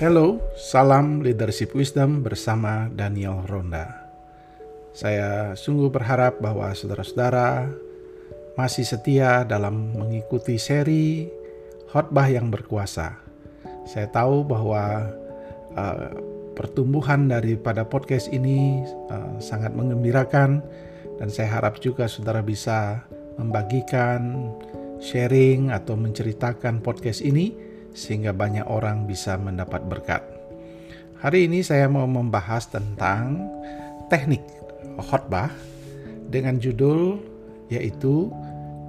Hello, salam leadership wisdom bersama Daniel Ronda. Saya sungguh berharap bahwa saudara-saudara masih setia dalam mengikuti seri khotbah yang berkuasa. Saya tahu bahwa uh, pertumbuhan daripada podcast ini uh, sangat mengembirakan dan saya harap juga saudara bisa membagikan, sharing atau menceritakan podcast ini sehingga banyak orang bisa mendapat berkat. Hari ini saya mau membahas tentang teknik khotbah dengan judul yaitu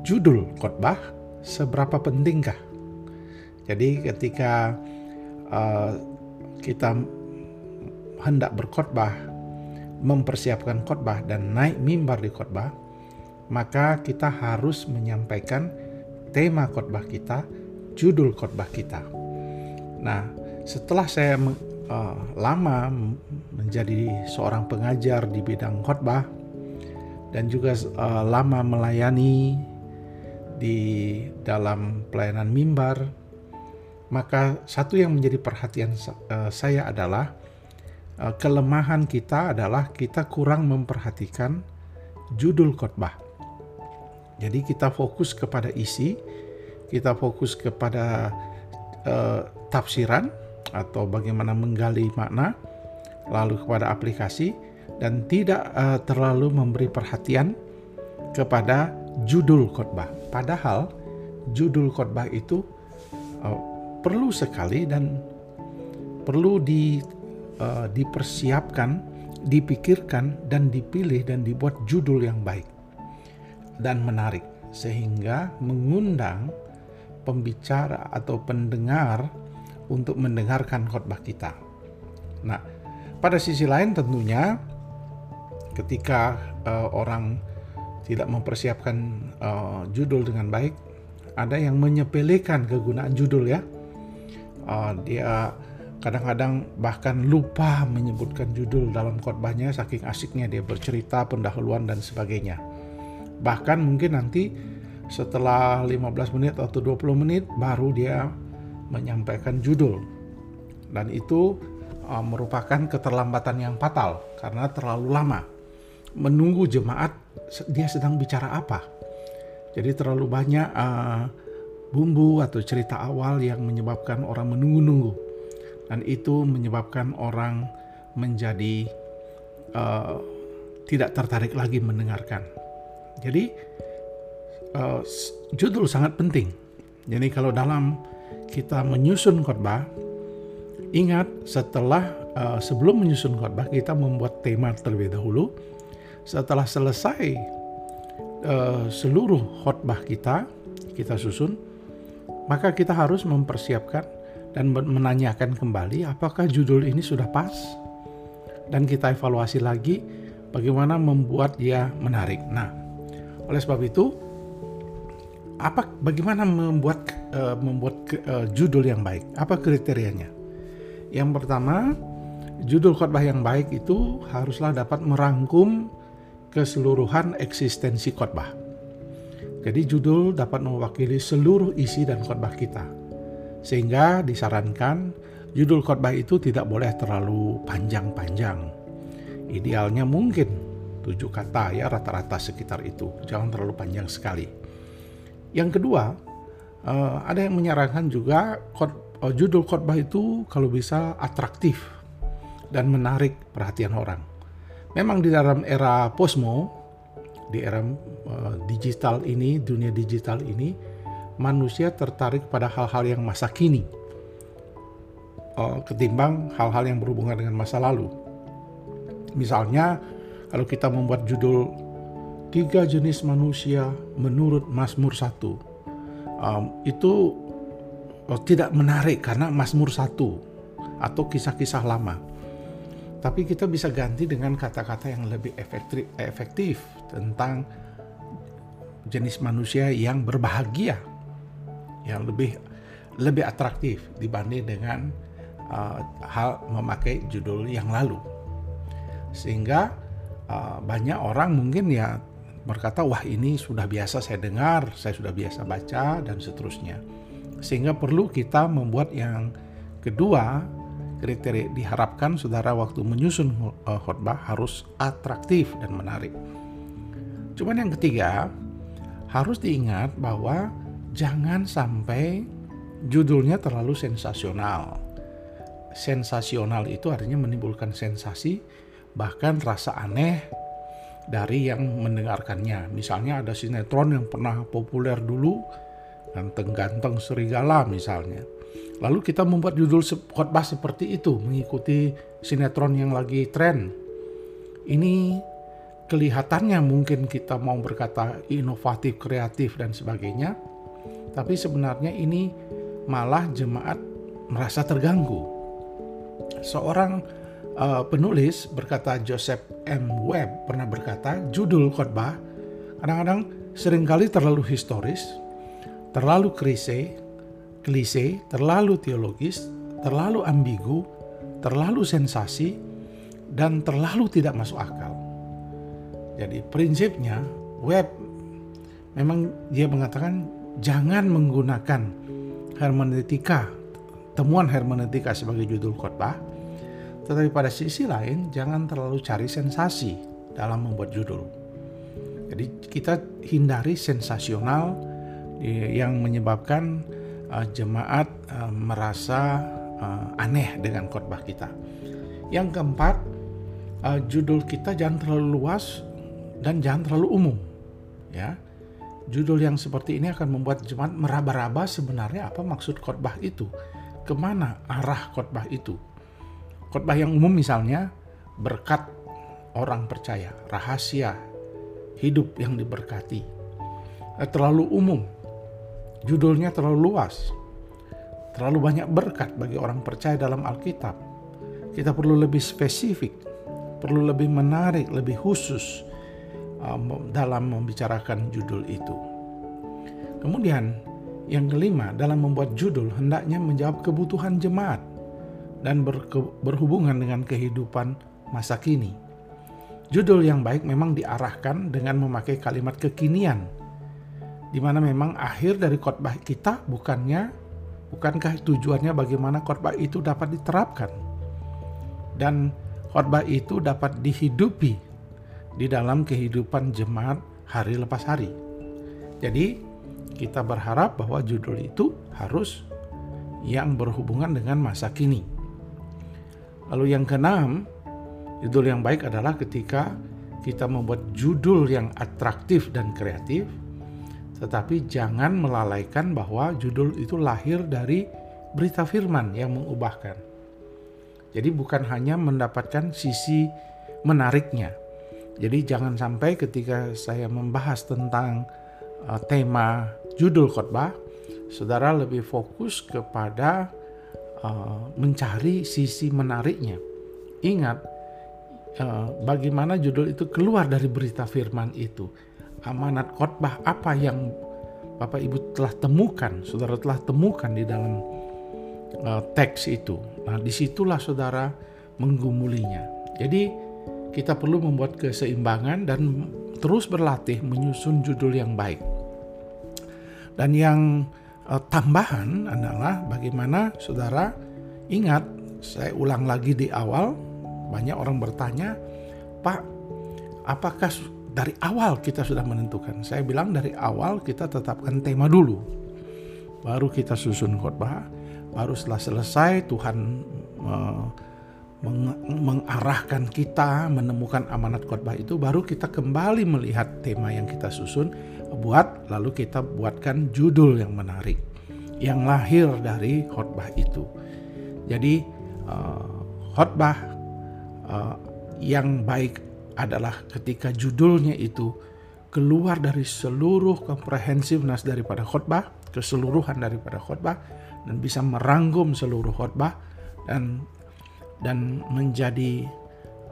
judul khotbah seberapa pentingkah. Jadi ketika uh, kita hendak berkhotbah, mempersiapkan khotbah dan naik mimbar di khotbah, maka kita harus menyampaikan tema khotbah kita judul khotbah kita. Nah, setelah saya uh, lama menjadi seorang pengajar di bidang khotbah dan juga uh, lama melayani di dalam pelayanan mimbar, maka satu yang menjadi perhatian uh, saya adalah kelemahan kita adalah kita kurang memperhatikan judul khotbah. Jadi kita fokus kepada isi, kita fokus kepada uh, tafsiran atau bagaimana menggali makna, lalu kepada aplikasi, dan tidak uh, terlalu memberi perhatian kepada judul khotbah. Padahal judul khotbah itu uh, perlu sekali dan perlu di, uh, dipersiapkan, dipikirkan, dan dipilih dan dibuat judul yang baik dan menarik sehingga mengundang pembicara atau pendengar untuk mendengarkan khotbah kita. Nah, pada sisi lain tentunya ketika uh, orang tidak mempersiapkan uh, judul dengan baik, ada yang menyepelekan kegunaan judul ya. Uh, dia kadang-kadang bahkan lupa menyebutkan judul dalam khotbahnya saking asiknya dia bercerita pendahuluan dan sebagainya. Bahkan mungkin nanti setelah 15 menit atau 20 menit baru dia menyampaikan judul. Dan itu uh, merupakan keterlambatan yang fatal karena terlalu lama menunggu jemaat dia sedang bicara apa. Jadi terlalu banyak uh, bumbu atau cerita awal yang menyebabkan orang menunggu-nunggu. Dan itu menyebabkan orang menjadi uh, tidak tertarik lagi mendengarkan. Jadi uh, judul sangat penting. Jadi kalau dalam kita menyusun khotbah, ingat setelah uh, sebelum menyusun khotbah kita membuat tema terlebih dahulu. Setelah selesai uh, seluruh khotbah kita kita susun, maka kita harus mempersiapkan dan menanyakan kembali apakah judul ini sudah pas dan kita evaluasi lagi bagaimana membuat dia menarik. Nah, oleh sebab itu apa bagaimana membuat uh, membuat uh, judul yang baik? Apa kriterianya? Yang pertama, judul khotbah yang baik itu haruslah dapat merangkum keseluruhan eksistensi khotbah. Jadi judul dapat mewakili seluruh isi dan khotbah kita. Sehingga disarankan judul khotbah itu tidak boleh terlalu panjang-panjang. Idealnya mungkin tujuh kata ya rata-rata sekitar itu. Jangan terlalu panjang sekali. Yang kedua, uh, ada yang menyarankan juga uh, judul khotbah itu kalau bisa atraktif dan menarik perhatian orang. Memang di dalam era posmo, di era uh, digital ini, dunia digital ini, manusia tertarik pada hal-hal yang masa kini ketimbang hal-hal yang berhubungan dengan masa lalu. Misalnya, kalau kita membuat judul tiga jenis manusia menurut Mazmur 1 um, itu oh, tidak menarik karena Mazmur 1 atau kisah-kisah lama. Tapi kita bisa ganti dengan kata-kata yang lebih efektif, efektif tentang jenis manusia yang berbahagia, yang lebih lebih atraktif dibanding dengan uh, hal memakai judul yang lalu. Sehingga uh, banyak orang mungkin ya berkata, "Wah, ini sudah biasa saya dengar, saya sudah biasa baca, dan seterusnya." Sehingga perlu kita membuat yang kedua, kriteria diharapkan saudara waktu menyusun uh, khotbah harus atraktif dan menarik. Cuman yang ketiga, harus diingat bahwa jangan sampai judulnya terlalu sensasional. Sensasional itu artinya menimbulkan sensasi, bahkan rasa aneh dari yang mendengarkannya. Misalnya ada sinetron yang pernah populer dulu, ganteng-ganteng serigala misalnya. Lalu kita membuat judul khotbah seperti itu, mengikuti sinetron yang lagi tren. Ini kelihatannya mungkin kita mau berkata inovatif, kreatif dan sebagainya, tapi sebenarnya ini malah jemaat merasa terganggu. Seorang uh, penulis berkata Joseph M. Webb pernah berkata judul khotbah kadang-kadang sering kali terlalu historis, terlalu klise, klise, terlalu teologis, terlalu ambigu, terlalu sensasi, dan terlalu tidak masuk akal. Jadi prinsipnya web memang dia mengatakan jangan menggunakan hermeneutika, temuan hermeneutika sebagai judul khotbah, tetapi pada sisi lain jangan terlalu cari sensasi dalam membuat judul. Jadi kita hindari sensasional yang menyebabkan uh, jemaat uh, merasa aneh dengan khotbah kita. Yang keempat, judul kita jangan terlalu luas dan jangan terlalu umum ya judul yang seperti ini akan membuat jemaat meraba-raba sebenarnya apa maksud khotbah itu ke mana arah khotbah itu khotbah yang umum misalnya berkat orang percaya rahasia hidup yang diberkati. Eh, terlalu umum. Judulnya terlalu luas. Terlalu banyak berkat bagi orang percaya dalam Alkitab. Kita perlu lebih spesifik perlu lebih menarik lebih khusus Um, dalam membicarakan judul itu. Kemudian, yang kelima, dalam membuat judul hendaknya menjawab kebutuhan jemaat dan berhubungan dengan kehidupan masa kini. Judul yang baik memang diarahkan dengan memakai kalimat kekinian, di mana memang akhir dari khotbah kita bukannya bukankah tujuannya bagaimana khotbah itu dapat diterapkan dan khotbah itu dapat dihidupi di dalam kehidupan jemaat hari lepas hari. Jadi, kita berharap bahwa judul itu harus yang berhubungan dengan masa kini. Lalu yang keenam, judul yang baik adalah ketika kita membuat judul yang atraktif dan kreatif, tetapi jangan melalaikan bahwa judul itu lahir dari berita firman yang mengubahkan. Jadi bukan hanya mendapatkan sisi menariknya, jadi jangan sampai ketika saya membahas tentang uh, tema judul khotbah, saudara lebih fokus kepada uh, mencari sisi menariknya. Ingat uh, bagaimana judul itu keluar dari berita firman itu. Amanat khotbah apa yang Bapak Ibu telah temukan, saudara telah temukan di dalam uh, teks itu. Nah, di situlah saudara menggumulinya. Jadi kita perlu membuat keseimbangan dan terus berlatih menyusun judul yang baik. Dan yang uh, tambahan adalah bagaimana saudara ingat, saya ulang lagi di awal, banyak orang bertanya, Pak, apakah dari awal kita sudah menentukan? Saya bilang dari awal kita tetapkan tema dulu, baru kita susun khotbah, baru setelah selesai Tuhan uh, meng mengarahkan kita menemukan amanat khotbah itu baru kita kembali melihat tema yang kita susun buat lalu kita buatkan judul yang menarik yang lahir dari khotbah itu. Jadi uh, khotbah uh, yang baik adalah ketika judulnya itu keluar dari seluruh komprehensifness daripada khotbah keseluruhan daripada khotbah dan bisa merangkum seluruh khotbah dan dan menjadi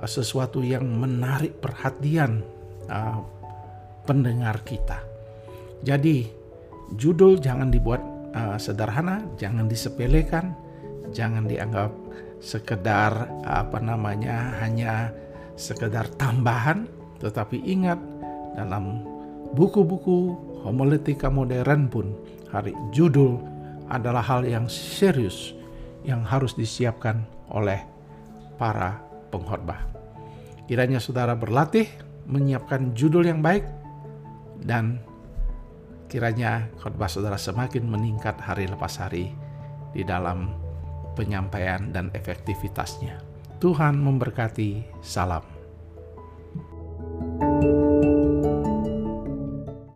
uh, sesuatu yang menarik perhatian uh, pendengar kita. Jadi judul jangan dibuat uh, sederhana, jangan disepelekan, jangan dianggap sekedar apa namanya hanya sekedar tambahan, tetapi ingat dalam buku-buku homiletika modern pun hari judul adalah hal yang serius yang harus disiapkan oleh para pengkhotbah. Kiranya saudara berlatih menyiapkan judul yang baik dan kiranya khotbah saudara semakin meningkat hari lepas hari di dalam penyampaian dan efektivitasnya. Tuhan memberkati. Salam.